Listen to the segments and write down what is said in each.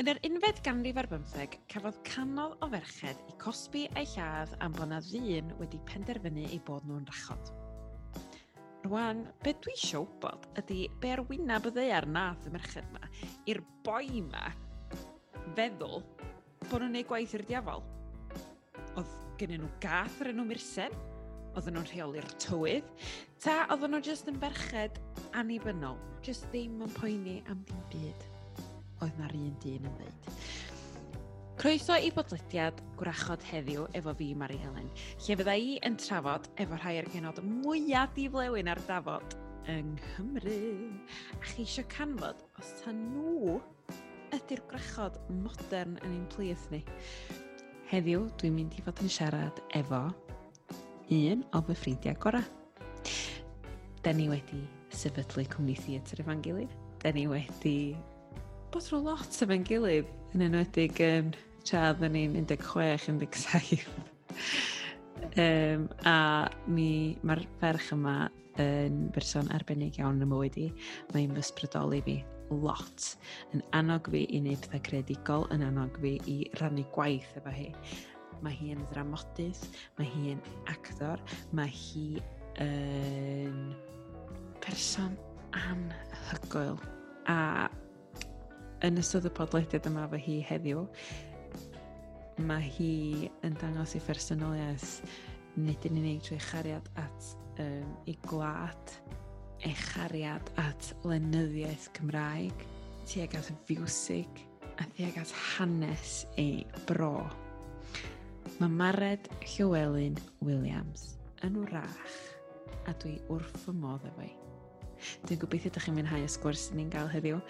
Yn yr unfed ganrif ar bymtheg, cafodd canol o ferched i cosbi a'i lladd am bod na ddyn wedi penderfynu eu bod nhw'n rachod. Rwan, be dwi eisiau wybod ydy be ar arwynaf y ddeiar nath y merched yma i'r boi yma feddwl bod nhw'n gwneud gwaith i'r diafol. Oedd gennyn nhw gath ar enw Myrsen, oedden nhw'n rheoli'r tywydd, ta oedden nhw jyst yn ferched annibynnol, jyst ddim yn poeni am ddim byd oedd na'r un dyn yn dweud. Croeso i bodlediad gwrachod heddiw efo fi, Mari Helen, lle fydda i yn trafod efo rhai o'r genod mwyaf diflewyn ar dafod yng Nghymru. A chi eisiau canfod os ta nhw ydy'r gwrachod modern yn ein plith ni. Heddiw, dwi'n mynd i fod yn siarad efo un o fy ffrindiau gorau. Da ni wedi sefydlu cwmni theatr efo'n gilydd. Da ni wedi bod rhyw lot efo'n gilydd, yn enwedig um, tra oedden ni'n 16-17. um, a mi, mae'r ferch yma yn berson arbennig iawn yn y mywyd i. Mae'n fysbrydoli fi lot, yn annog fi i wneud pethau credigol yn annog fi i rannu gwaith efo hi. Mae hi yn dramodydd, mae hi yn actor, mae hi yn person anhygoel a yn ystod y podlediad yma fy hi heddiw, mae hi yn dangos ei phersonoliaeth nid yn unig trwy chariad at um, ei gwlad, ei chariad at lenyddiaeth Cymraeg, tuag at fiwsig a tuag at hanes ei bro. Mae Mared Llywelyn Williams yn wrach a dwi wrth fy modd efo'i. Dwi'n gobeithio ydych chi'n mwynhau y sgwrs ni'n gael heddiw.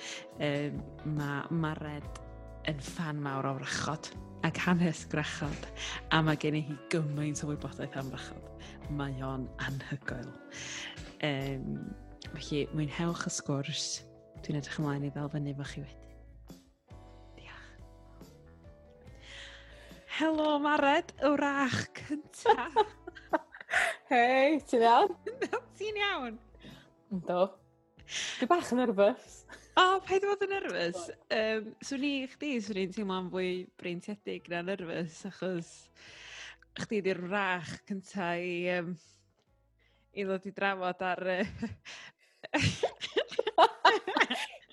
Um, mae Mared yn fan mawr o wrachod ac hanes gwrachod a mae gen i hi gymaint o wybodaeth am wrachod. Mae o'n anhygoel. Um, felly, mwynhewch y sgwrs. Dwi'n edrych ymlaen i ddal fyny efo chi wedyn. Helo, Mared, wrach cynta. Hei, ti'n iawn? Ti'n iawn? Do. Dwi bach yn nerfus. O, oh, paid fod yn nerfus. Um, swn i chdi, swn i'n teimlo'n fwy breintiedig na nerfus, achos chdi di'r rach cynta i, um, i ddod i drafod ar...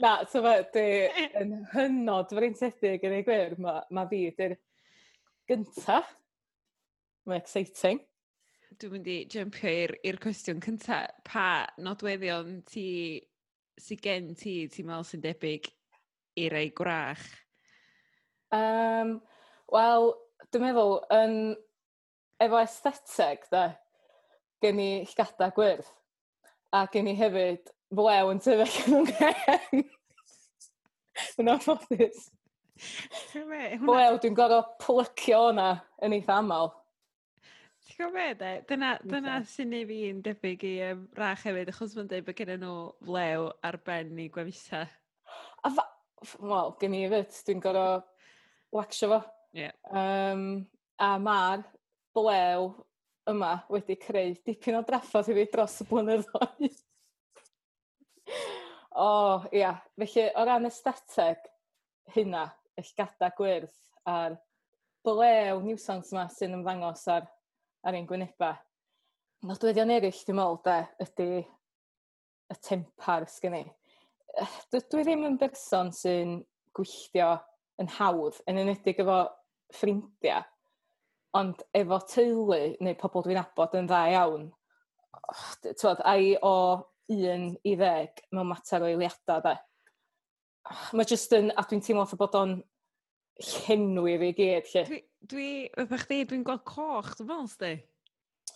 na, so fe, dwi yn hynod freintiedig yn ei gwir, mae ma fi di'r gynta. mae'n exciting. Dwi'n mynd i jumpio i'r cwestiwn cyntaf. Pa nodweddion ti sydd gen ti, ti'n meddwl sy'n debyg i'r ei gwrach? Um, Wel, dwi'n meddwl, yn, efo aesthetig, da, gen i llgada gwyrdd, a gen i hefyd flew yn tyfu yn ymgen. yn anffodus. Flew, dwi'n gorfod plycio o'na yn eitha aml. Ti'n be, de? Dyna, dyna sy'n ei fi'n debyg i um, rach hefyd, achos mae'n dweud bod gen nhw flew ar ben i gwefusau. A fa... Wel, gen i fyd, dwi'n gorau wacsio fo. Yeah. Um, a mae'r blew yma wedi creu dipyn o draffodd i fi dros y blynyddoedd. o, oh, ia. Felly, o ran esteteg hynna, eich gada gwyrdd a'r blew niwsans yma sy'n ymddangos ar ar ein gwynebau. Nodweddion eraill, dwi'n meddwl, da, ydy y tempar sgen i. Dwi ddim yn berson sy'n gwylltio yn hawdd, yn enedig efo ffrindiau, ond efo teulu neu pobl dwi'n abod yn dda iawn, twod, ai o un i ddeg mewn mater o eiliadau, da. Mae jyst yn, a dwi'n teimlo bod o'n llenwi fi gyd, lle. Dwi, dwi, fatha chdi, dwi'n gweld coch, dwi'n meddwl, sdi?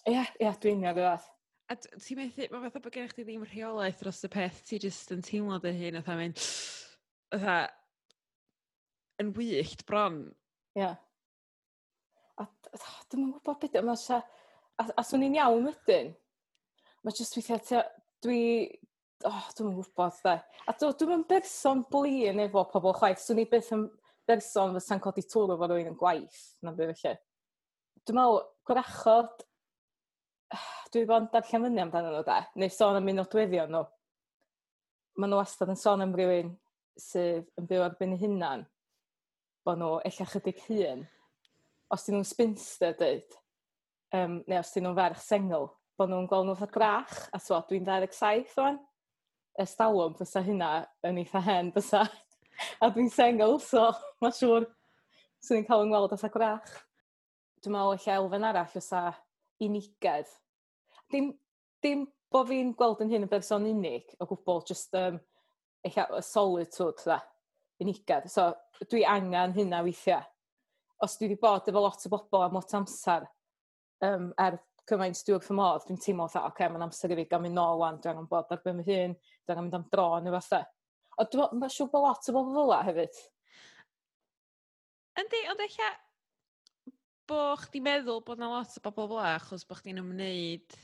Ie, ie, dwi'n iawn gwybod. A ti'n methu, mae fatha bod gennych chi ddim rheolaeth dros y peth, ti jyst yn teimlo dy hun, fatha mynd, fatha, yn wyllt bron. Ie. Yeah. A dwi'n meddwl gwybod beth, mae sa, a, a swn i'n iawn wedyn, mae jyst weithiau, dwi, oh, dwi'n yn gwybod, dda. A dwi'n meddwl berson blin efo pobl chwaith, swn i beth yn berson fysa'n codi twr efo rwy'n yn gwaith, na fi felly. Dwi'n meddwl, gwrachod, dwi bod yn darllen fyny amdano nhw da, neu sôn am un o dweddion nhw. Mae nhw wastad yn sôn am rhywun sydd yn byw ar ben hunan, bod nhw eich chydig hun. Os dyn nhw'n spinster dweud, um, neu os dyn nhw'n ferch sengl, bod nhw'n gweld nhw'n fatha grach, a so dwi'n 27 o'n. Estalwm, fysa hynna yn eitha hen, fysa a dwi'n sengl, so mae'n siŵr sy'n ni'n cael yng ngweld atha grach. Dwi'n meddwl eich elfen arall fysa unigedd. Dim, dim bod fi'n gweld yn hyn yn berson unig o gwbl, just um, eich y solitude da, unigedd. So dwi angen hynna weithiau. Os dwi wedi bod efo lot o bobl am lot amser um, er cymaint dwi wrth y modd, dwi'n teimlo fatha, oce, okay, mae'n amser i fi gael mynd nôl wan, dwi'n angen bod ar ben fy hun, dwi'n angen mynd am dro neu fatha. O, dwi'n siŵr bod lot o bobl fel hefyd. Yndi, ond eich bo chdi meddwl bod na lot o bobl fel achos bod chdi'n ymwneud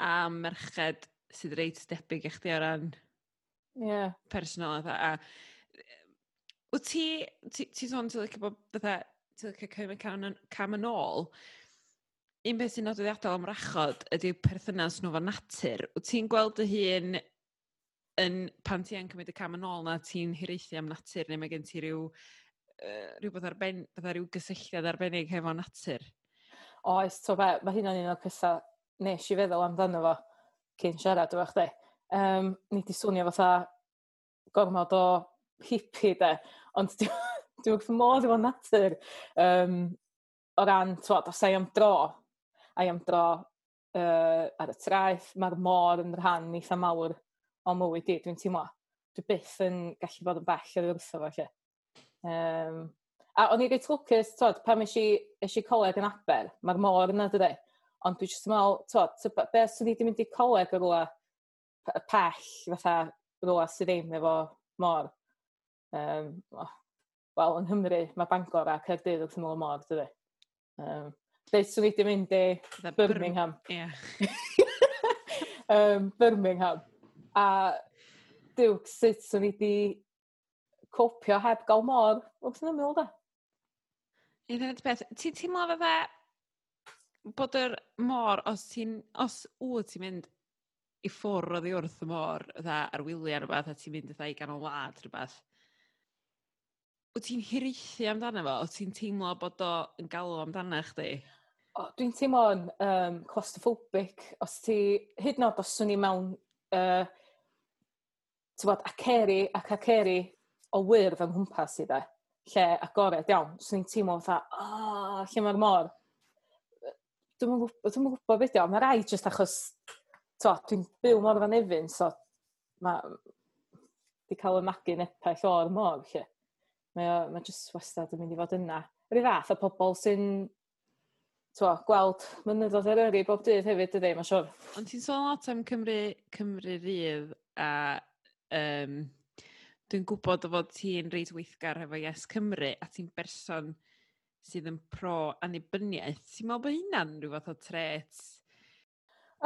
a merched sydd reit debyg i chdi o ran yeah. personol a, a wyt ti, ti, ti sôn ti'n licio bod bydda, ti'n licio cymryd cam, cam yn ôl, un beth sy'n nodweddiadol am rachod ydy perthynas nhw fo natur. Wyt ti'n gweld dy hun yn, pan ti yn cymryd y cam yn ôl na ti'n hiraethu am natur, neu mae gen ti rhyw, uh, rhywbeth arben, rhyw gysylltiad arbennig hefo natur? Oes, to be, mae hynna'n un o'r pethau nes i feddwl amdano fo cyn siarad efo chdi. Um, ni di swnio fatha gormod o hippi de, ond dwi'n wrth modd efo natur. Um, o ran, twod, os ai am dro, ai am dro uh, ar y traeth, mae'r môr yn rhan eitha mawr o mywyd i, dwi'n teimlo. Dwi byth yn gallu bod yn bell ar wrtho fo, lle. Um, a o'n i reit lwcus, tod, pan eisi, eisi coleg yn aber, mae'r môr yna, dydy. Ond dwi'n just yn meddwl, tod, be swn ni wedi mynd i coleg o rwla pell, fatha rwla sydd ddim efo môr. Um, oh, Wel, yng Nghymru, mae Bangor a Cerdydd wrth ymwyl y môr, dydy. Um, Dweud swn i wedi mynd i Birmingham. Yeah. um, Birmingham. A diw, sut swn i wedi copio heb gael môr. wrth yn ymwyl da. Un o'r beth, ti'n teimlo fe fe bod yr môr, os ti'n, os wyt ti'n mynd i ffwrdd oddi wrth y môr, dda ar wyliau rhywbeth, a ti'n mynd dda i ganol wlad rhywbeth, wyt ti'n hirithi amdano fo? Wyt ti'n teimlo bod o yn galw amdano chdi? O, Dwi'n teimlo'n um, claustrophobic. Os ti, hyd yn oed os swn i mewn uh, tyfod, aceri ac aceri o wyrdd yng nghwmpas i dde, lle agored iawn. swn i'n teimlo fatha, o, lle mae'r mor. Dwi'n gwybod, dwi'n gwybod beth o, mae rai jyst achos, dwi'n byw mor fan efyn, so mae, di cael y magu nepell o'r mor, lle. Mae, mae jyst wastad yn mynd i fod yna. Yr fath o pobl sy'n twa, gweld mynyddodd yr yri bob dydd hefyd, ydy, mae'n siwr. Ond ti'n sôn lot am Cymru, Cymru Rydd a um, dwi'n gwybod o fod ti'n reid weithgar efo Yes Cymru a ti'n berson sydd yn pro anibyniaeth. Ti'n meddwl bod hynna'n rhyw fath o tret?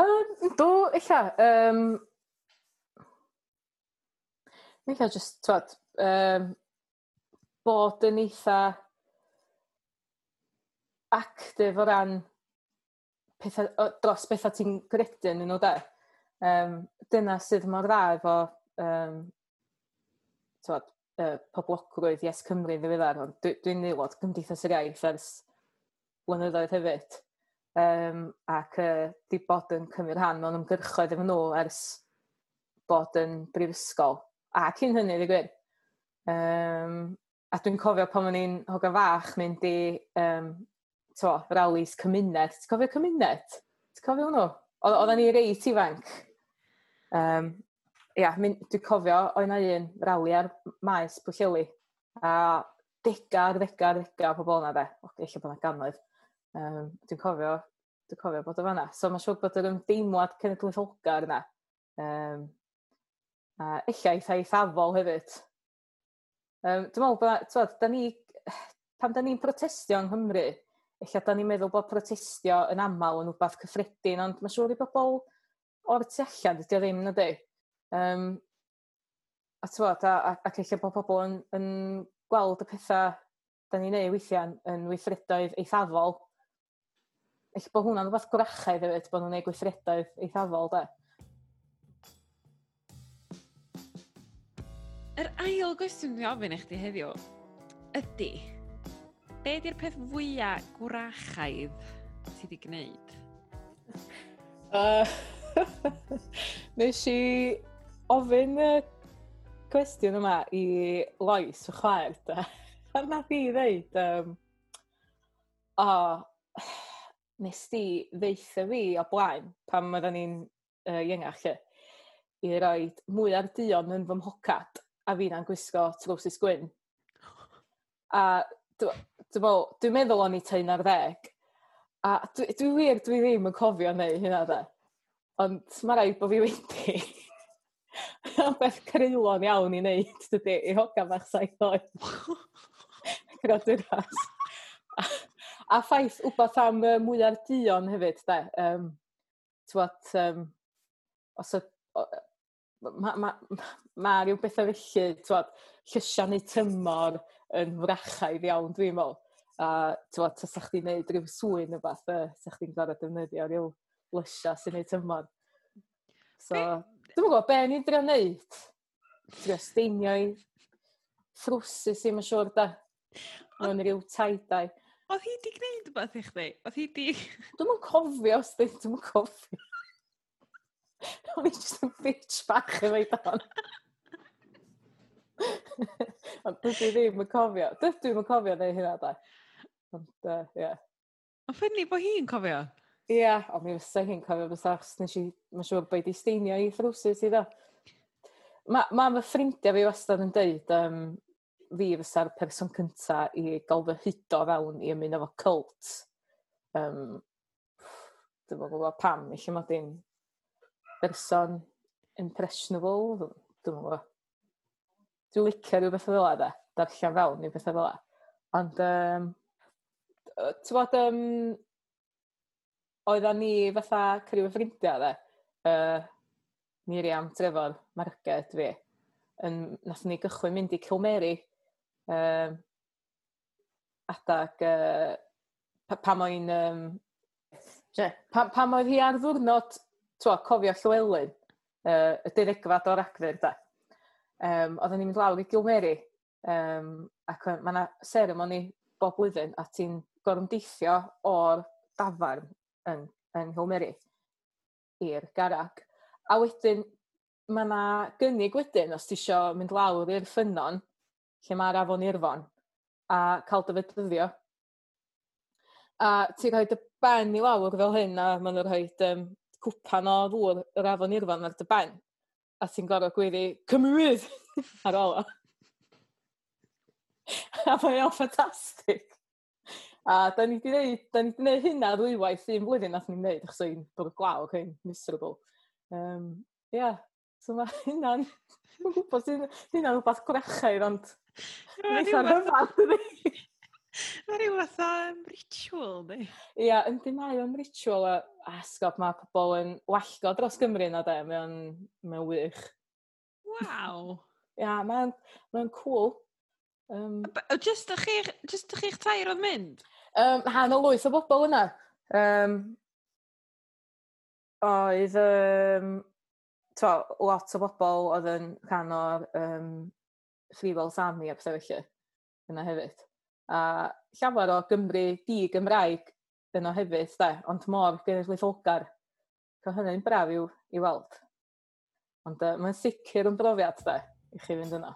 Um, do, illa. Um, illa just, twad, um, bod yn eitha actif o ran pethau, dros bethau ti'n gredu yn nhw, de. Um, dyna sydd mor dda efo um, twad, uh, poblogrwydd Yes Cymru ddiweddar, ond dwi'n dwi aelod Cymdeithas yr Iaith ers blynyddoedd hefyd. Um, ac uh, di bod yn cymryd rhan mewn ymgyrchoedd efo nhw ers bod yn brifysgol. A cyn hynny, dwi gwir. Um, a dwi'n cofio pan o'n i'n hogan fach mynd i um, to, ralis cymuned. Ti'n cofio cymuned? Ti'n cofio hwnnw? Oedden ni reit ifanc. Um, ia, dwi'n cofio, oedd yna un rali ar maes Pwyllili, a dega ar ddega ar ddega o pobol yna de, o, eich bod yna gannoedd. Um, dwi'n cofio, dwi'n cofio bod o fanna. So mae'n siŵr bod yr ymdeimlad cenedlaetholgar yna. Um, a eich eitha eithafol hefyd. Um, dwi'n meddwl bod, twod, da ni, pan da ni'n protestio yng Nghymru, eich da ni'n meddwl bod protestio yn aml yn wbath cyffredin, ond mae'n siŵr i bobl o'r tu allan, dydy o ddim, na di. Um, a tywod, a, ac eich bod pobl yn, yn gweld y pethau da ni'n neud weithiau yn, yn weithredoedd eithafol. Eich bod hwnna'n rhywbeth gwrachaidd hefyd, bod nhw'n neud gweithredoedd eithafol, da. Yr ail gwestiwn dwi'n ofyn i chdi heddiw ydy, be di'r peth fwyaf gwrachaidd ti wedi gwneud? Uh, nes i ofyn y cwestiwn yma i Lois, y chwaer, da. A nath i ddeud, um, o, nes di ddeitha fi o blaen pan oedden ni'n uh, iengach lle i roi mwy ar dion yn fy mhocad a fi na'n gwisgo trwsus gwyn. A dwi'n dwi, dwi meddwl o'n i tein ar ddeg. A dwi, dwi wir, dwi ddim yn cofio neu hynna dde. Ond mae rhaid bod fi wedi. beth creulon iawn i wneud dydy, i hogan fach saith oed. Graduras. a, a ffaith wbeth am uh, mwyaf dion hefyd, de. Um, Tywod, um, os y, mae ma, ma, ma rhyw bethau felly, tywod, llysiau neu tymor yn wrachaidd iawn, dwi'n meddwl. A tywod, os ydych chi'n gwneud rhyw swy'n o beth, os ydych chi'n gorau defnyddio rhyw lysia sy'n neud tymor. So, Be? Dwi'n gwybod be ni'n drio wneud. Drio steinio i ffrwsus i'n mae'n siwr da. Mae'n rhyw taidau. Oedd hi di gwneud beth i chdi? Oedd hi di... Dwi'n mwyn cofio, sdi, dwi'n mwyn cofio. O'n i jyst yn bitch bach efo i don. Ond dwi ddim yn cofio. Dwi ddim yn cofio neu hynna da. Ond, ie. Uh, yeah. Ond ffynnu bod hi'n cofio? Ie, yeah, o mi fysa hi'n cofio fysa, achos nes i, mae'n siŵr bod i steinio i ffrwsys iddo. Mae ma fy ffrindiau fi wastad yn dweud, um, fi fysa'r person cynta i gael fy hudo fewn i ymuno fo cult. Um, Dwi'n fawr gwybod pam, eich mod i'n berson impressionable, dwi'n fawr. Dwi'n licio rhyw bethau fel yna, darllen fewn i bethau fel yna. Ond, um, ti'n bod, um, oedda ni fatha cyrraedd ffrindiau dde, uh, Miriam, Trefor, Marged fi, yn, nath ni gychwyn mynd i Cilmeri, um, adag uh, pa, pam o'n... Um, pam, pam oedd hi ar ddwrnod, twa, cofio Llywelyn, uh, y dynegfad o'r acfyr, da. Um, oedden ni'n mynd lawr i Gilmeri, um, ac mae yna seremoni bob blwyddyn, a ti'n gorymdeithio o'r dafarn yn, yng Nghymru'n i'r garag. A wedyn, mae yna gynnig wedyn os ti isio mynd lawr i'r ffynon lle mae'r afon Irfon, a cael dy dyfydyddio. A ti'n rhoi dy ben i lawr fel hyn, a maen nhw'n rhoi um, cwpan o ddŵr yr afon Irfon ar dy ben. A ti'n gorau gwyddi, cymryd! ar ôl o. a mae'n ffantastig. A da ni wedi gwneud, da ni wedi gwneud hynna ddwywaith un flwyddyn nath ni'n gwneud, achos o'n bod y glaw, ac o'n miserable. Um, yeah, so mae hynna'n... dwi'n gwybod sy'n hynna'n rhywbeth gwrachaidd, ond... Mae'n rhywbeth... Mae'n rhywbeth o ritual, di. Ia, yeah, yndi mae o'n ritual, a, asgob mae pobl yn wallgo dros Gymru na de, mae'n mae wych. Waw! Ia, yeah, mae'n mae cool. Um, Just ych chi'ch tair oedd mynd? Um, han o lwyth o bobl yna. Um, oedd um, to, lot o bobl oedd yn rhan o'r um, Free Sami a pethau felly yna hefyd. A llawer o Gymru di-Gymraeg yno hefyd, de, ond mor gynulleidfolgar. Co hynny'n braf i'w, i weld. Ond uh, mae'n sicr yn brofiad, de, i chi fynd yno.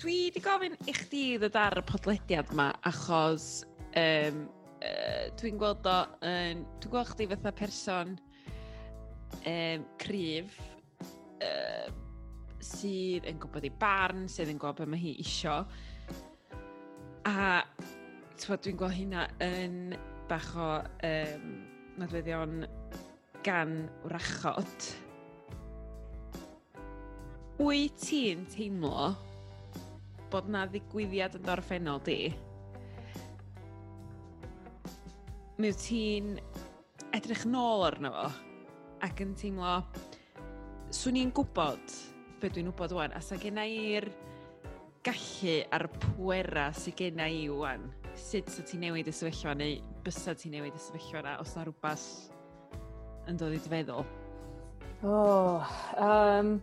dwi wedi gofyn i chdi ddod ar y podlediad yma achos um, uh, dwi'n gweld o, um, dwi'n gweld chdi fatha person um, cryf uh, sydd yn gwybod ei barn, sydd yn gwybod beth mae hi isio. A dwi'n gweld hynna yn bach o um, nodweddion gan wrachod. Wyt ti'n teimlo bod na ddigwyddiad yn dorffennol di, mi wyt ti'n edrych nôl arno fo ac yn teimlo, swn i'n gwybod be dwi'n wybod wan, a sa genna i'r gallu a'r pwera sydd genna i wan, sut sa ti newid y sefyllfa neu bysa ti newid y sefyllfa na os na rhywbeth yn dod i dy feddwl? O, oh, um,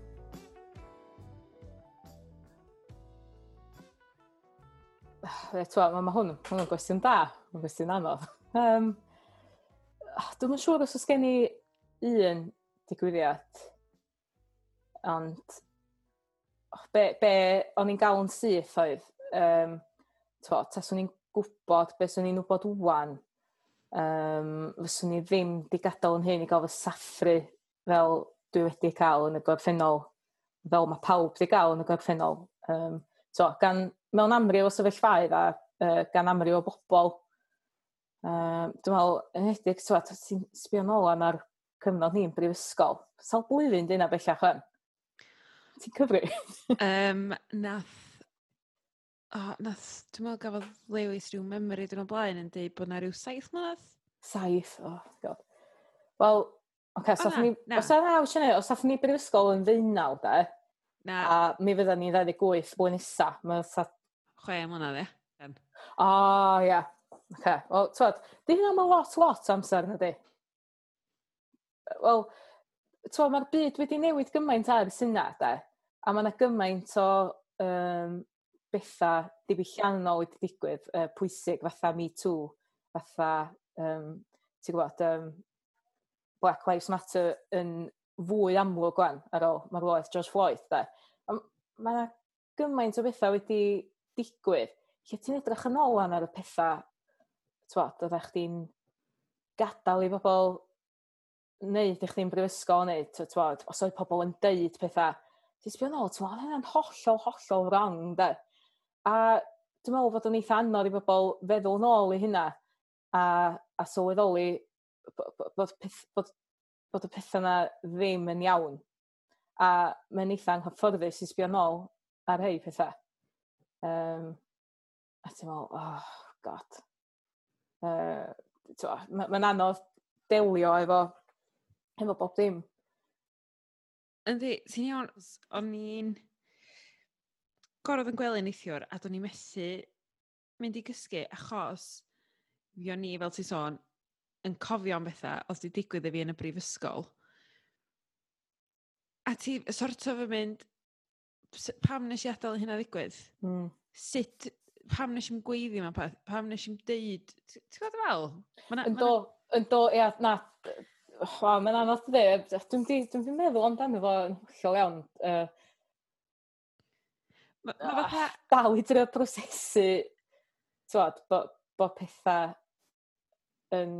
Twa, mae ma hwn, hwn yn gwestiwn da, yn gwestiwn anodd. Um, Dwi'n yn siŵr os oes gen i un digwyddiad, ond be, be o'n i'n gael yn syth oedd, um, tas o'n i'n gwybod beth o'n i'n wybod wwan, um, fyswn i ddim di gadael yn hyn i gael fy saffru fel dwi wedi cael yn y gorffennol, fel mae pawb di gael yn y gorffennol. Um, so, gan mewn amryw o sefyllfaoedd a uh, gan amryw o bobl. Uh, dwi'n meddwl, yn edrych, ti'n sbio nôl am ar cyfnod ni'n brifysgol. Sawl blwyddyn dyna bellach yn? Ti'n cyfri? um, nath oh, nath, dwi'n meddwl gafodd lewis rhyw memory dyn o blaen yn dweud bod na rhyw saith mlynedd. Saith, oh, god. Wel, oce, okay, o, na, ni, na. os a'n awch yna, os ath ni brifysgol yn ddeunaw, de, na. a mi fydda ni 28 blwyddyn nesa, mae chwe mlynedd, ie? Yeah? O, oh, ia. Yeah. Okay. Wel, twod, di hynna mae lot, lot amser, ydy. Wel, twod, mae'r byd wedi newid gymaint ar syna, de. A mae yna gymaint o um, bethau diwylliannol wedi digwydd, uh, pwysig, fatha Me Too, fatha, um, ti'n gwybod, um, Black Lives Matter yn fwy amlwg gwan ar ôl marwolaeth George Floyd, de. Mae yna gymaint o bethau wedi digwydd, lle ti'n edrych yn ôl ar y pethau, twod, oeddech chdi'n gadael i bobl wneud eich chdi'n brifysgol wneud, twod, os oedd pobl yn deud pethau, ti'n sbio nôl, twod, hynny'n hollol, hollol wrong, de. A dwi'n meddwl fod yn eitha anodd i bobl feddwl nôl i hynna a, a sylweddoli bod, peth, bod, bod y pethau yna ddim yn iawn. A mae'n eitha anghyfforddus i sbio nôl ar hei pethau. Um, a ti'n meddwl, oh, god. Uh, Mae'n ma anodd delio efo, efo bob dim. Yndi, ti'n iawn, o'n i'n gorodd yn gwely neithiwr a do'n i'n methu mynd i gysgu achos fi o'n i, fel ti'n sôn, yn cofio am bethau os di digwydd i fi yn y brifysgol. A ti sort sorto fy mynd, pam nes i adael hynna ddigwydd? Mm. Sut, pam nes i'n gweiddi mewn peth? Pam nes i'n deud? Ti'n gwybod fel? Yn do, yn do, ia, na, Wa, mae'n anodd dde. Dwi'n di, dwi di meddwl amdano fo yn hollol iawn. Uh, ma, ma fatha... Ah, dal i drio prosesu, tywod, bod bo pethau yn,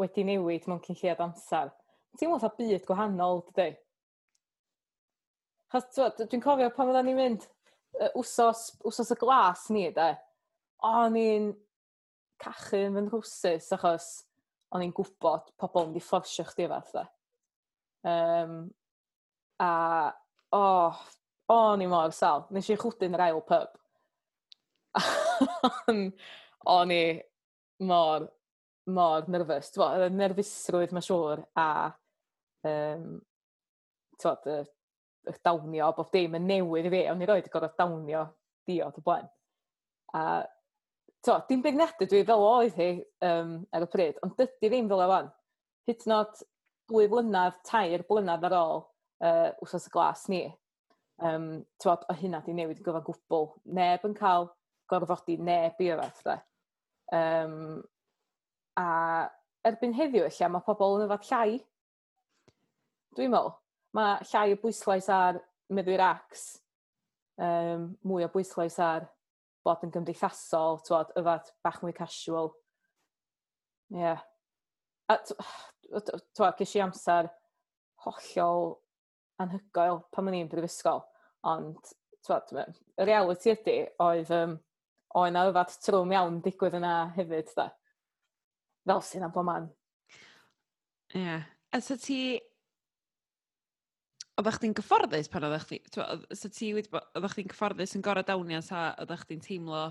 wedi newid mewn cyn lliad amser. Ti'n meddwl byd gwahanol, dydy? Dwi'n cofio pan oedden ni'n mynd uh, wsos, wsos y glas ni, de. O'n i'n cachu yn fy'n rwsys achos o'n i'n gwybod pobl yn di fforsio chdi fath, de. Um, a, o, oh, o'n i mor sal. Nes i chwdyn yr ail pub. o'n i mor, mor nerfus. Yr nerfusrwydd, mae siŵr, a um, twod, dawnio, bob dim yn newydd i fi, ond i roed gorfod dawnio diod o blaen. A to, dim beirniadu dwi fel oedd hi um, ar y pryd, ond dydy ddim fel ewan. Hyd nod dwy flynedd, tair blynedd ar ôl uh, wsos y glas ni. Um, Tywod, o hynna di newid gyfa gwbl. Neb yn cael gorfodi neb i yfad. Um, a erbyn heddiw, lle mae pobl yn yfad llai. Dwi'n meddwl mae llai o bwyslais ar meddwyr acs, um, mwy o bwyslais ar bod yn gymdeithasol, twod, yfad bach mwy casual. Ie. Yeah. A twod, ges i amser hollol anhygoel pan o'n i'n brifysgol, ond twod, y reality ydy oedd um, oedd na yfad trwm iawn digwydd yna hefyd, da. Fel sy'n am bo man. Ie. Yeah. A so ti oeddech chdi'n gyfforddus pan oeddech chdi, so ti wedi bod, oeddech chdi'n gyfforddus yn gorau dawnio sa oeddech chdi'n teimlo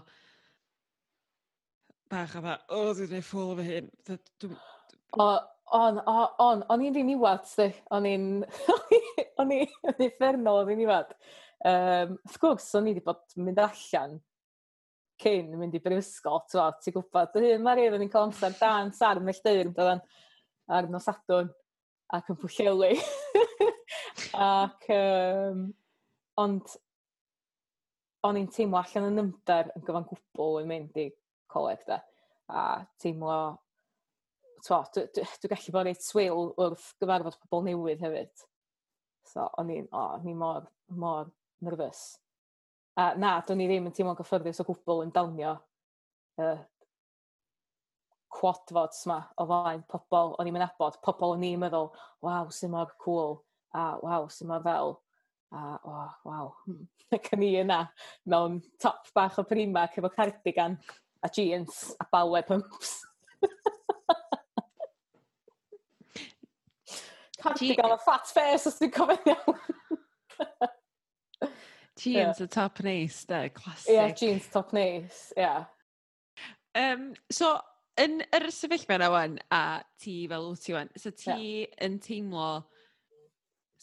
bach a fa, o, dwi'n gwneud ffwl o fy hyn. O, on, on, o'n i'n ddim i wad, sti. O'n i'n, o'n i'n effernol, o'n i'n i wad. Um, of gwrs, o'n i wedi bod mynd allan cyn mynd i brifysgol, ti'n gwybod, dy hyn mae'r un, o'n i'n cael amser dan dans yn melldyr, ar nos adwn, ac yn pwllelu. Ac, um, ond, o'n i'n teimlo allan yn ymdar yn gyfan gwbl yn mynd i coleg da. A teimlo, dwi'n dwi, gallu bod reit swil wrth gyfarfod pobl newydd hefyd. So, o'n i'n, o, o'n i'n mor, mor nerfus. A na, do'n i ddim yn teimlo'n gyffyrddus o gwbl yn dawnio uh, quadfods yma o flaen pobl o'n i'n mynd abod, pobl o'n i'n meddwl, waw, sy'n mor cool a waw, sy'n ma fel, a oh, waw, hmm, ac yn i yna mewn top bach o prima, efo cardigan a jeans a balwe pumps. cardigan a fat face os dwi'n cofyn iawn. jeans yeah. a top neis, da, classic. Ie, yeah, jeans top neis, ie. Yeah. Um, so, yn yr sefyllfa yna wan, a ti fel wyt ti wan, so ti yeah. yn teimlo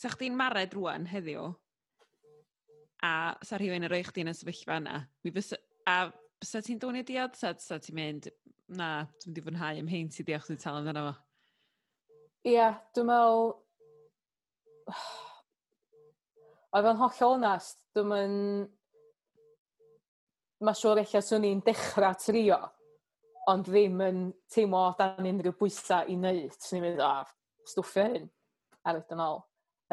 sa chdi'n mared rwan heddiw, a sa rhywun yn rhoi chdi yn y sefyllfa yna, mi fysa, a sa ti'n dod i diod, sa, sa ti'n mynd, na, dwi'n di fwynhau am hyn ti diolch sy'n tal amdano fo? Ie, yeah, dwi'n meddwl, oedd o'n hollol onast, dwi'n mynd, mae siwr eich swn i'n dechrau trio, ond ddim yn teimlo dan unrhyw bwysau i wneud. Swn i'n mynd, a, stwffio hyn, ar wedyn ôl.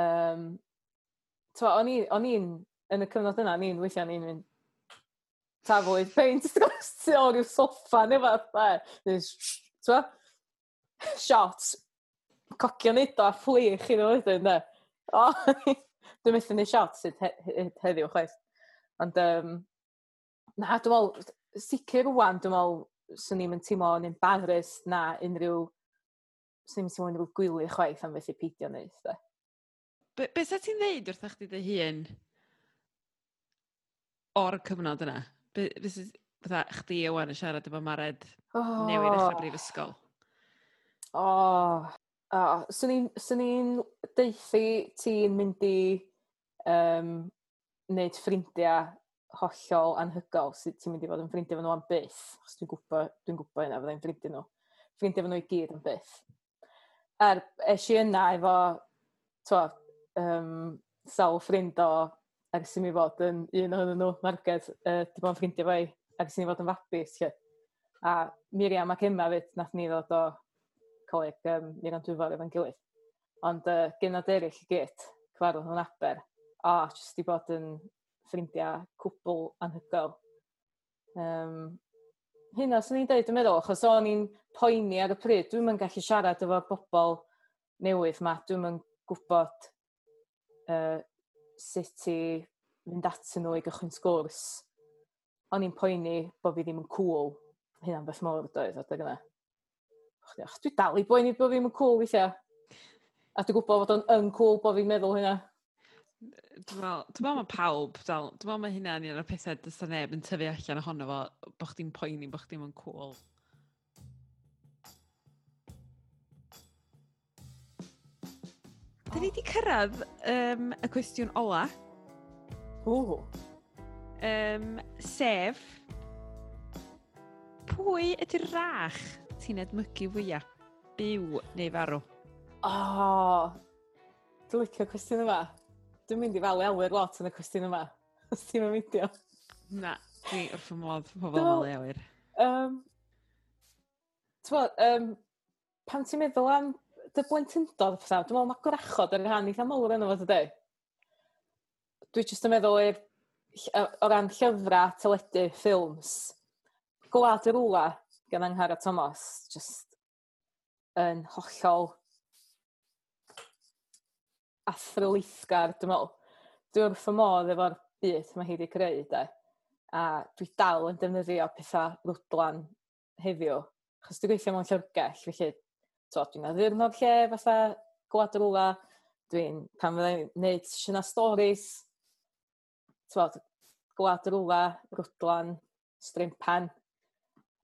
Um, Twa, o'n i'n, yn y cyfnod yna, ni'n weithio ni'n mynd tafwyd peint tu o ryw soffa neu fath e. Twa, shot, cocio nid o a fflich i nhw wedyn, ne. O, dwi'n methu ni shot sydd heddiw chwaith. Ond, um, na, dwi'n meddwl, sicr rwan, dwi'n meddwl, swn i'n teimlo yn embarrassed na unrhyw, swn i'n teimlo unrhyw gwyli chwaith am beth i peidio wneud, de. Be, be sa ti'n ddeud wrth chdi dy hun o'r cyfnod yna? Be, be sa, fatha, chdi ywan yn siarad efo Mared oh. newid eich brifysgol? O, oh. oh. swn i'n deithi ti'n mynd i um, wneud ffrindiau hollol anhygol sydd ti'n mynd i fod yn ffrindiau fan nhw am byth, Os dwi'n gwybod, dwi'n gwybod yna fyddai'n ffrindiau nhw. Ffrindiau fan nhw i gyd am byth. Er, es i yna efo, twa, um, sawl ffrind o ers i mi fod yn un o'n nhw, Marged, uh, dim ond ffrindiau fai, ers i mi fod yn fabus. Lle. A Miriam ac Emma fyd, nath ni ddod o coleg um, Miriam Dwyfor efo'n gilydd. Ond uh, genod eraill i gyd, cyfarwydd yn aber, a jyst di bod yn ffrindiau cwbl anhygol. Um, hynna sy'n ni'n dweud yn meddwl, achos o'n i'n poeni ar y pryd, dwi'n mynd gallu siarad efo bobl newydd ma, dwi'n mynd gwybod uh, sut i fynd atyn nhw i gychwyn sgwrs. O'n i'n poeni bod fi ddim yn cool. Hynna'n beth mor doedd o dy gyda. Dwi dal i boeni bod fi'n ddim yn cool weithio. A dwi'n gwybod bod o'n yn uncool bod fi'n meddwl hynna. Dwi'n meddwl mae pawb, dwi'n meddwl mae hynna'n un o'r pethau dysa neb yn tyfu allan ohono fo, bod chdi'n poeni, bod chdi'n cool. Da ni wedi cyrraedd um, y cwestiwn ola. O. Um, sef, pwy ydy'r rach ti'n edmygu fwyaf? Byw neu farw? O, oh, dwi'n licio cwestiwn yma. Dwi'n mynd i falu awyr lot yn y cwestiwn yma. Os ti'n mynd ymwydio. Na, dwi wrth fy modd pobl yn falu awyr. Um, Twa, um, pan ti'n meddwl am dy blentyndod fatha, dwi'n meddwl mae gwrachod yn rhan eitha mawr yno fo, ydy. Dwi jyst yn meddwl er, o ran llyfrau, teledu, ffilms, gwlad y rwla gan Anghara Thomas, just yn hollol athrylithgar, dwi'n meddwl. Dwi wrth y modd efo'r byd mae hi wedi creu, de. A dwi dal yn defnyddio pethau rwdlan heddiw. Chos dwi'n gweithio mewn llyfrgell, felly to, dwi'n ar lle, fatha, gwlad yr wla, dwi'n, pan fyddai'n neud sesiyna storis, tywod, gwlad yr wla, rwdlan, strimpan.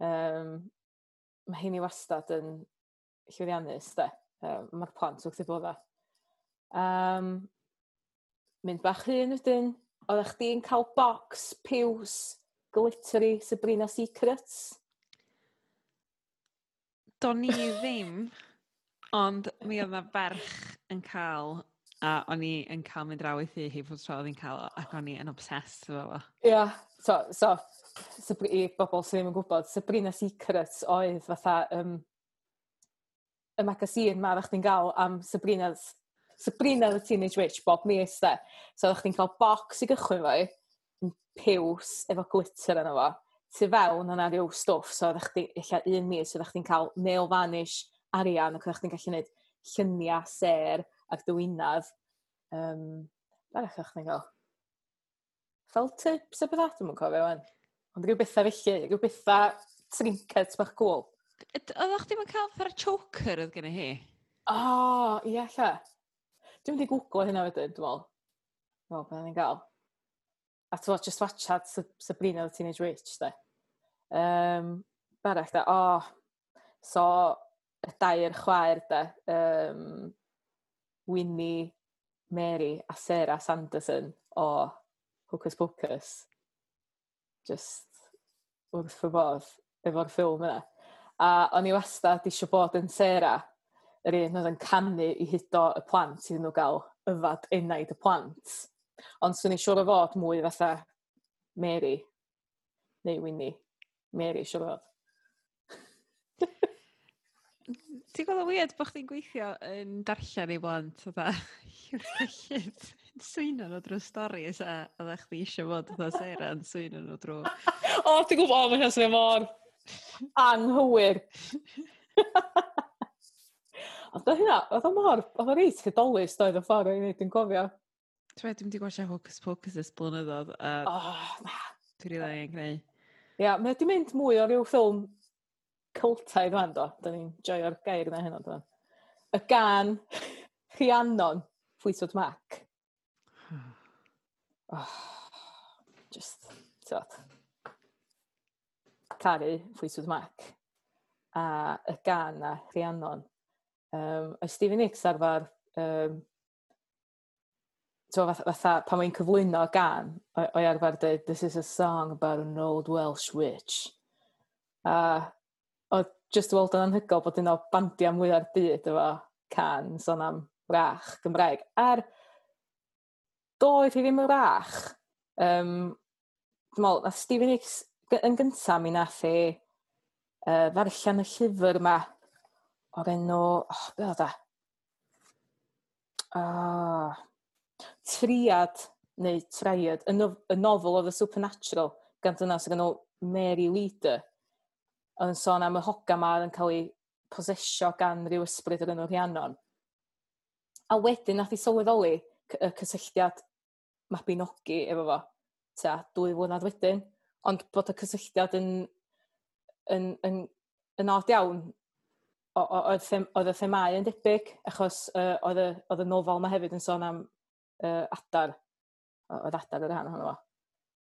Um, mae hyn i wastad yn llwyddiannus, de. Um, Mae'r plant wrth i bod. Um, mynd bach hun wedyn, oeddech chdi'n cael box, piws, glittery, Sabrina Secrets. Do ni ddim, ond mi oedd na ferch yn cael a o'n i yn cael mynd draw i thi hi fod tro oedd hi'n cael ac o'n i yn obsessed efo fo. Ia, yeah. so, so Sabri, i bobl sydd ddim yn gwybod, Sabrina Secrets oedd fatha um, y magazine ma ddech chi'n gael am Sabrina's Sabrina the Teenage Witch, Bob Mears, de. So, ddech chi'n cael box i gychwyn fo, piws efo glitter yna fo tu fewn yna rhyw stwff, so oeddech chdi, illa un mis, oeddech chdi'n cael nail vanish arian, ac oeddech chdi'n gallu gwneud lluniau ser ac dywinaf. Um, Barach o'ch chi'n cael? Fel tips a beth dwi'n mwyn cofio wan. Ond rhyw bethau felly, rhyw bethau trinkets bach gwl. Oeddech chdi'n cael ffer choker oedd gen i hi? O, oh, ie, lle. Dwi'n mynd i googlo hynna wedyn, dwi'n meddwl. Wel, beth bydda ni'n gael a ti'n just watch watsiad Sabrina the Teenage Witch, de. Um, Barach, de, o, oh, so, y dair chwaer, de, um, Winnie, Mary a Sarah Sanderson o Hocus Pocus. Just wrth fy bodd efo'r ffilm yna. A o'n i wastad eisiau bod yn Sarah, yr un oedd yn canu i hudo y plant iddyn nhw gael yfad enaid y plant. Ond swn i'n siŵr o fod mwy fatha Mary neu Winnie. Mary, siŵr o fod. Ti'n gweld o weird bod chdi'n gweithio yn darllen i blant o dda? Swyno nhw drwy storys a oedd e chdi eisiau fod oedd Sarah yn swyno nhw drwy. O, ti'n gwybod, mae'n swnio mor anghywir. Ond oedd hynna, oedd o mor, oedd o reit hydolus doedd y ffordd o'n i'n gofio. Twe, dwi'n wedi i gwasio Hocus Pocus ys blynyddoedd. A... Oh, na. Dwi'n rili angen gwneud. Ia, mae wedi mynd mwy o ryw ffilm cultaidd fan do. Da ni'n joio'r gair yna hynny do. Y gan Rhiannon Fleetwood Mac. oh, just, tywed, caru Fleetwood Mac a y gan a Rhiannon. Um, a Stephen Nicks arfer um, So fatha, fatha pan mae'n cyflwyno gan, o'i arfer dweud, this is a song about an old Welsh witch. A oedd just weld yn anhygol bod un o bandiau mwyaf byd efo can, son am rach Gymraeg. A'r doedd hi ddim yn rach. Um, Dwi'n meddwl, nath Stephen Hicks yn gyntaf mi nath i uh, ddarllen y llyfr yma o'r enw... Oh, be oedd e? Oh, triad neu triad, y, nof y nofel of the Supernatural, gan dyna sy'n ganol Mary Leader, yn sôn am y hoga ma yn cael ei posesio gan rhyw ysbryd yr enw Rhiannon. A wedyn nath i sylweddoli y cysylltiad mabinogi efo fo, ta, dwy flynedd wedyn, ond bod y cysylltiad yn, yn, yn, yn od iawn oedd y themau yn debyg, achos uh, oedd y nofel yma hefyd yn sôn am uh, adar. Oedd adar yr rhan ohono fo.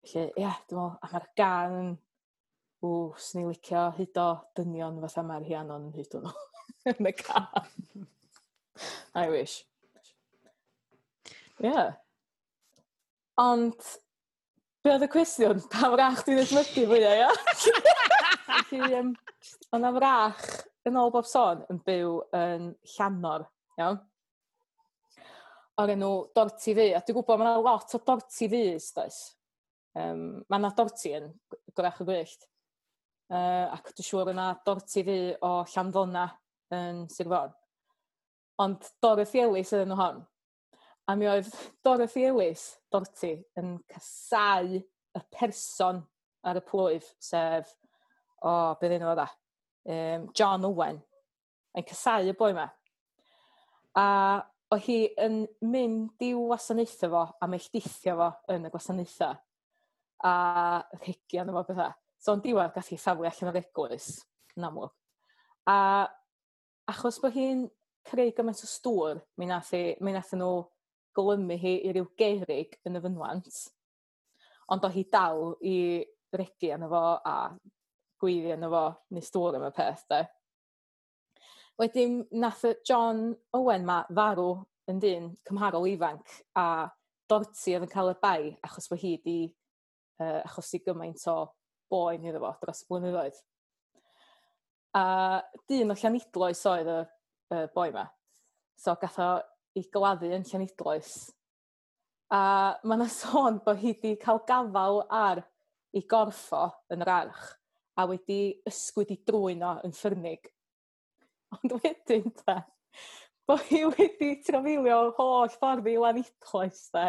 Felly, ie, yeah, dwi'n meddwl, a mae'r gan yn... Ww, s'n i licio o dynion fatha mae'r hianon yn hydo nhw yn y can. I wish. Ie. Yeah. Ond, be oedd y cwestiwn? Pa frach dwi'n ysmygu fwyaf, ia? Felly, um, Ond am frach, yn ôl bob sôn, yn byw yn Llanor, iawn? o'r enw Dorti Ddu, a dwi'n gwybod mae yna lot o Dorti Ddu, does. Um, mae yna Dorti yn gwrach y gwyllt. Uh, ac dwi'n siŵr yna Dorti Ddu o Llanddona yn Sir Fon. Ond Dorothy Ellis ydyn nhw hon. A mi oedd Dorothy Ellis, Dorti, yn casau y person ar y plwyf, sef, o, oh, beth enw oedd um, John Owen. Yn casau y boi yma. A o hi yn mynd i'w wasanaethau fo a melltithio fo yn y gwasanaethau A rhegian efo bethau. So yn diwedd gath hi safle allan o'r eglwys, yn amlwg. A achos bod hi'n creu gymaint o stŵr, mi nath, e, mi nath nhw golymu hi i ryw gerig yn y fynwant. Ond o hi dal i regi yna fo a gweiddi yna fo neu stŵr am y peth, de. Wedyn, nath John Owen ma farw yn dyn cymharol ifanc a dorti oedd yn cael y bai achos bod hi wedi uh, achosi gymaint o boen iddo fo dros y blynyddoedd. A dyn o Llanidloes oedd y, y boi ma. So gath o i gladdu yn Llanidloes. A mae yna sôn bod hi wedi cael gafal ar ei gorffo yn yr arch a wedi ysgwyd i drwyno yn ffyrnig Ond wedyn te, bo hi wedi trafeilio'r holl ffordd i Lanidloes de,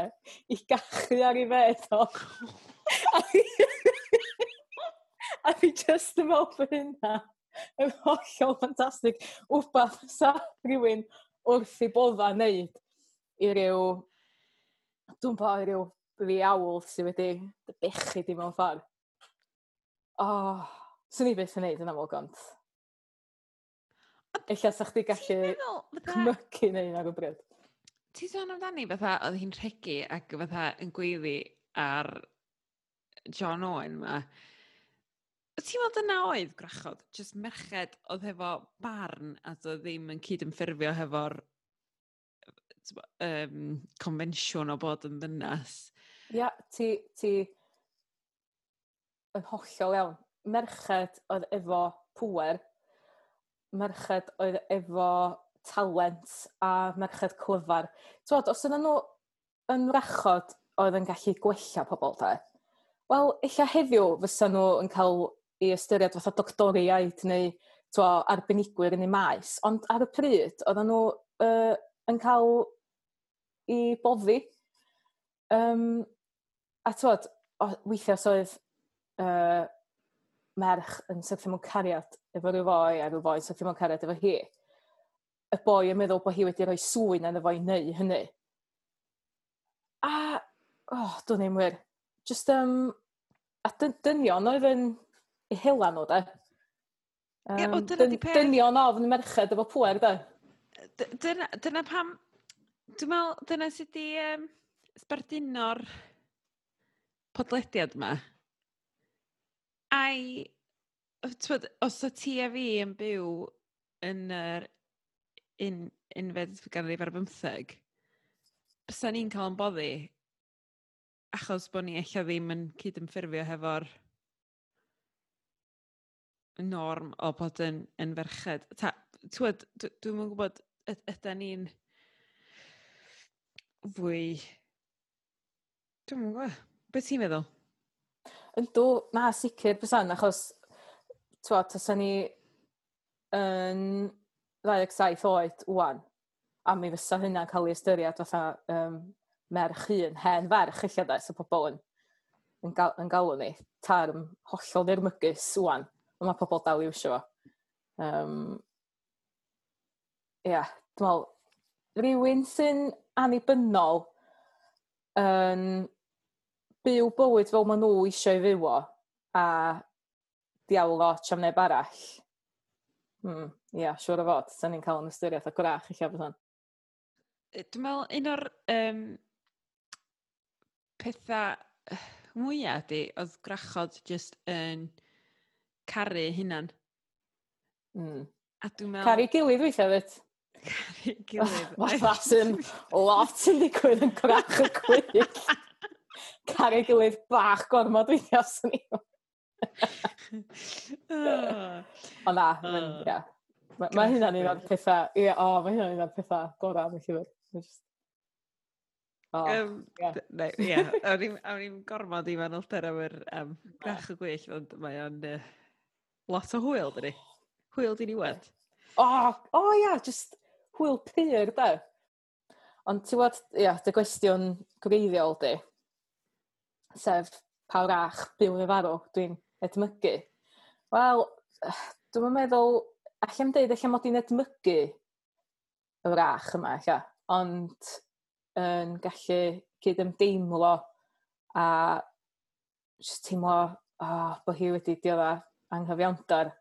i gachu ar ei fed o. a fi just yn meddwl fy hynna. Yn hollol ffantastig. Wbath sa rhywun wrth i bodda wneud i ryw... Dwi'n bo, i ryw fi awl sydd wedi bechu di mewn ffordd. O, oh, sy'n ni beth yn neud yn amlwg ond Ella sa chdi gallu cymygu neu'n ar y bryd. Ti'n sôn amdani fatha oedd hi'n rhegu ac fatha yn gweiddi ar John Owen ma. Ti'n meddwl dyna oedd gwrachod? Just merched oedd hefo barn a oedd ddim yn cyd ymffurfio hefo'r um, confensiwn o bod yn ddynas. Ia, ti, ti yn hollol iawn. Merched oedd efo pwer merched oedd efo talent a merched clyfar. Twod, os yna nhw yn rachod oedd yn gallu gwella pobl te, wel, eich heddiw fysa nhw yn cael i ystyried fatha doctoriaid neu twa, arbenigwyr yn ei maes, ond ar y pryd oedden nhw uh, yn cael i boddi. Um, a tywod, weithiau os oedd uh, merch yn syrthio mewn cariad efo rhyw foi a rhyw foi sy'n ddim yn cared efo hi. Y boi yn meddwl bod hi wedi rhoi swyn yn y foi neu hynny. A, oh, dwi'n ei wir. Just, um, a dyn, dynion oedd yn eu hela nhw, da. Um, yeah, dyna dyn, pe... Dynion ofn merched efo pwer, da. Dyna, dyna pam... Dwi'n meddwl, dyna sydd wedi um, sbarduno'r podlediad yma. Ai twyd, os o ti a fi yn byw yn yr un, unfed ganrif ar bymtheg, bysa ni'n cael yn boddi achos bod ni eich ddim yn cyd-ymffurfio hefo'r norm o bod yn, yn ferched. Twyd, dwi'n mwyn gwybod, ydy'n ni'n fwy... Dwi'n mwyn gwybod, beth ti'n meddwl? Yndw, na sicr, bysan, achos twa, tasen ni yn 27 oed wwan, a mi fysa hynna'n cael ei ystyried fatha um, merch un, hen ferch eich da, so pobl yn, yn, gal, yn galw ni tarm hollol nirmygus wwan, ond mae pobl dal i wisio fo. Um, ia, yeah, dwi'n meddwl, rhywun sy'n annibynnol yn byw bywyd fel maen nhw eisiau fyw o, a diawl lot am neb arall. Mm, ia, yeah, siwr o fod, sy'n ni'n cael yn ystyriaeth o gwrach eich bod hwn. Dwi'n meddwl un o'r um, pethau mwyaf di, oedd grachod just yn caru hunan. Mm. A dwi'n meddwl... Caru gilydd weithio fyd? Caru gilydd. Mae ffasyn lot yn digwydd yn grach y gwyll. Caru gilydd bach gormod weithio sy'n ni o na, mae'n, ia. Mae hynna'n un o'r pethau, ie, o, mae hynna'n un o'r pethau gorau am y llyfr. Just... Oh, um, yeah. Ne, ia, awn ni'n gormod i fanylder am yr um, grach y gwyll, ond mae o'n uh, lot o hwyl, dydy. Hwyl di'n iwed. O, oh, oh, ia, just hwyl pyr, da. Ond ti'n gwybod, ia, dy gwestiwn gwreiddiol, di. Sef, pa wrach byw yn farw, dwi'n edmygu? Wel, dwi'n meddwl, allai'm dweud, allai mod i'n edmygu y frach yma ella, ond yn gallu cyd ymdeimlo a just teimlo oh, bod hi wedi diodda anghyfiawnder.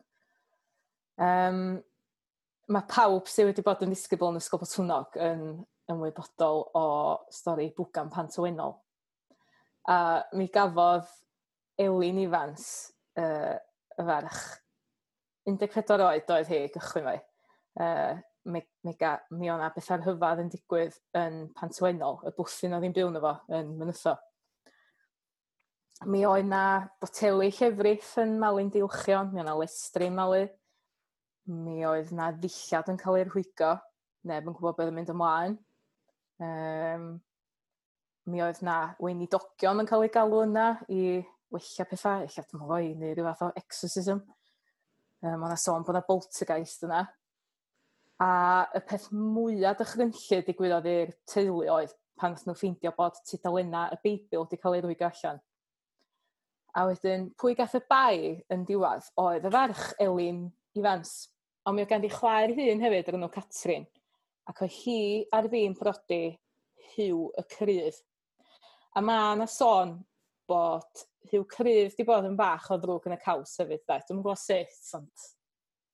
Um, mae pawb sydd wedi bod yn ddisgybl yn ysgol botwnog yn ymwybodol o stori bwgan pantywennol. A mi gafodd Elin Ifans uh, y ferch. 14 oed oedd hi gychwyn fe. Uh, mi, mi o'na beth arhyfad yn digwydd yn Pantwennol, y bwthyn oedd hi'n byw na fo yn Mynytho. Mi oedd na boteli llefrith yn malu'n Dilchion, mi oedd na lestri malu, mi oedd na ddillad yn cael ei rhwygo, neb yn gwybod beth yn mynd ymlaen. Um, mi oedd na weinidogion yn cael ei galw yna i wella pethau, ella dim fwy, neu rhyw fath o exorcism. Um, Ond a sôn bod yna boltergeist yna. A y peth mwyaf dychrynllyd digwyddodd i'r teulu oedd pan wnaeth nhw ffeindio bod tudalenna y Beibl wedi cael ei rwygo allan. A wedyn, pwy gath y bai yn diwedd oedd y ferch Elin Ifans. Ond mi oedd ganddi chwaer hun hefyd ar enw Catrin. Ac oedd hi ar fi'n brodi hiw y cryf. A mae yna sôn bod rhyw cryf wedi bod yn bach o ddrwg yn y caws hefyd, da. Dwi'n gwybod sut, ond...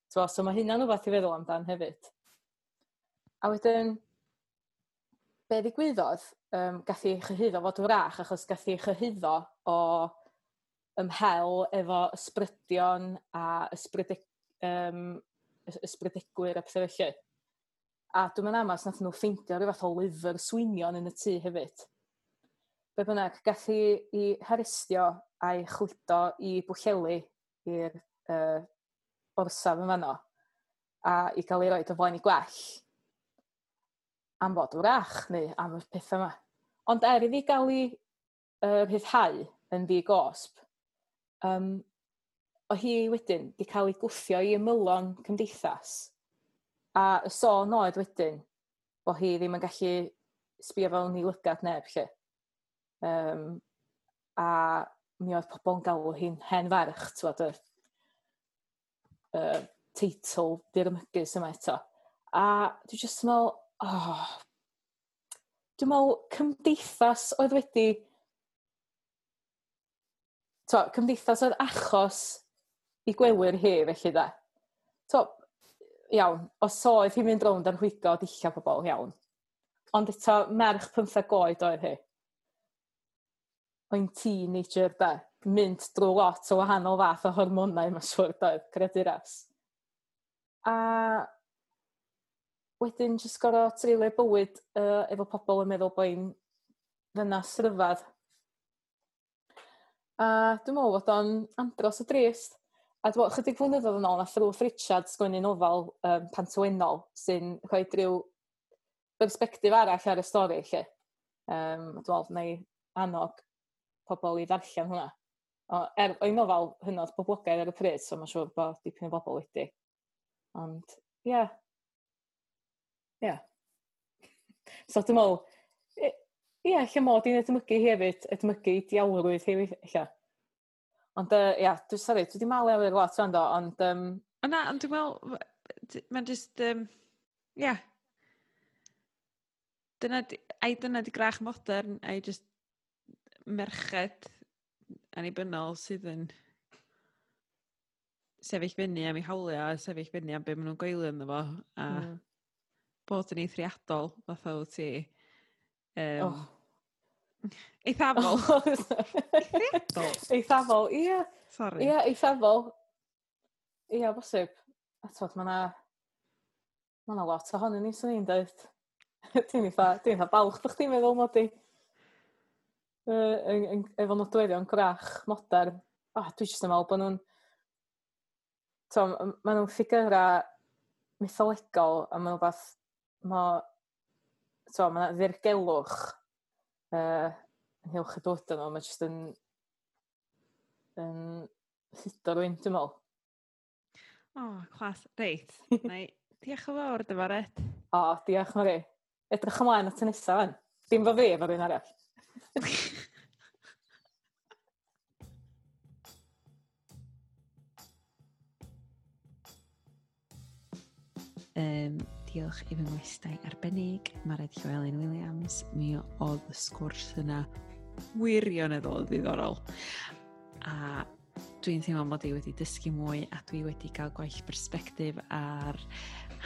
Twa, so mae hynna'n rhywbeth i feddwl amdan hefyd. A wedyn, be ddigwyddodd, um, gath i chyhyddo fod wrach, achos gath i chyhyddo o ymhel efo ysbrydion a ysbrydig, um, ysbrydegwyr a pethau felly. A dwi'n mynd amas nath nhw ffeindio rhyw fath o lyfr swinion yn y tŷ hefyd be bynnag, gath i i harestio a'i chwydo i bwllelu i'r uh, orsaf yn fanno a i gael ei roed o flaen i gwell am fod wrach neu am y pethau yma. Ond er iddi gael ei uh, rhyddhau yn ddi gosb, um, o hi wedyn di cael ei gwthio i ymylon cymdeithas a y sôn oedd wedyn bod hi ddim yn gallu sbio fel ni lygad neb lle. Um, a mi oedd pobl yn galw hi'n hen ferch, tywed, y uh, teitl dirmygus yma eto. A dwi jyst yn meddwl, oh, dwi'n meddwl cymdeithas oedd wedi, to, cymdeithas oedd achos i gwewyr hi felly da. To, iawn, os oedd hi'n mynd rownd ar hwygo, dilla pobl, iawn. Ond eto, merch 15 oed oedd hi o'n teenager da, mynd drwy lot o wahanol fath o hormonau mae'n siwr doedd, creaduras. A wedyn jyst gorau treulio bywyd uh, efo pobl yn meddwl bod boi'n ddynas ryfedd. A dwi'n meddwl bod o'n andros o drist. A dwi'n meddwl, chydig flynyddoedd yn ôl, nath Ruth Richards sgwennu nofel um, pantwennol sy'n rhoi rhyw perspektif arall ar y stori, lle. Um, dwi'n meddwl, neu annog pobl i ddarllen hwnna. O, er, o'i nofal hynod boblogaidd ar y pryd, so mae'n siŵr bod dipyn o bobl wedi. Ond, ie. Yeah. Ie. Yeah. so dwi'n meddwl, ie, yeah, lle mod i'n edmygu hefyd, edmygu diawrwydd hefyd, lle. Ond, ie, yeah, dwi'n sori, dwi wedi malu ar y lot o'n do, ond... Um... O na, ond dwi'n meddwl, mae'n just, um, yeah. Dyna, ai dyna di grach modern, ai just merched anibynnol sydd yn sefyll fyny am ei hawliau a sefyll fyny am be maen nhw'n gweilio ynddo fo a mm. bod yn eithriadol fath o ti. Um, oh. Eithafol. Oh, eithafol. eithafol, ie. Sorry. Ie, eithafol. Ie, bosib. A twod, mae yna... Mae yna lot ohonyn ni, swn i'n dweud. ti'n eitha, ti'n eitha balch bych ti'n meddwl mod i yn, efo nodweddion grach modern. Oh, dwi jyst yn meddwl bod nhw'n... Tom, maen nhw'n ffigurau mytholegol a mae nhw'n fath... Mae so, ma ddirgelwch uh, yn ynghylch y dod nhw. Mae jyst yn, yn llido rwy'n, dwi'n meddwl. O, oh, clas. Reit. diolch yn fawr, dyfa, Red. O, diolch, Mari. Edrych ymlaen at y nesaf, fan. Dim fo fi, efo rhywun arall um, diolch i fy ngwestau arbennig, Mared Llywelyn Williams. Mi oedd y sgwrs yna wirioneddol ddiddorol. A dwi'n teimlo mod i wedi dysgu mwy a dwi wedi cael gwaith perspektif ar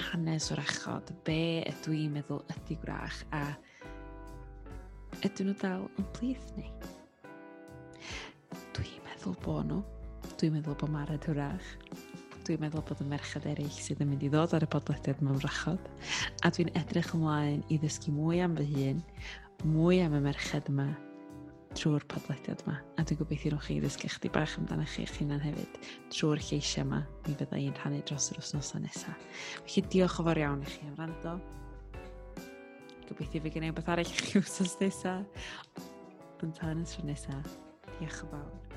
hanes o'r achod. Be ydw i'n meddwl ydy gwrach a Ydyn nhw dal yn plith ni? Dwi'n meddwl bod nhw. Dwi'n meddwl bod Marad hwrach. Dwi'n meddwl bod y merched eraill sydd yn mynd i ddod ar y podlediad mewn rachod. A dwi'n edrych ymlaen i ddysgu mwy am fy hun, mwy am y merched yma, trwy'r podlediad yma. A dwi'n gobeithio rhywch chi ddysgu chdi bach amdano chi eich hunan hefyd trwy'r lleisiau yma mi fydda i'n rhannu dros yr wythnosau nesaf. Felly diolch o fawr iawn i chi am rando. Gobeithio fi gen beth arall i chi wsos nesaf. Ond tan yn tro nesaf, diolch yn fawr.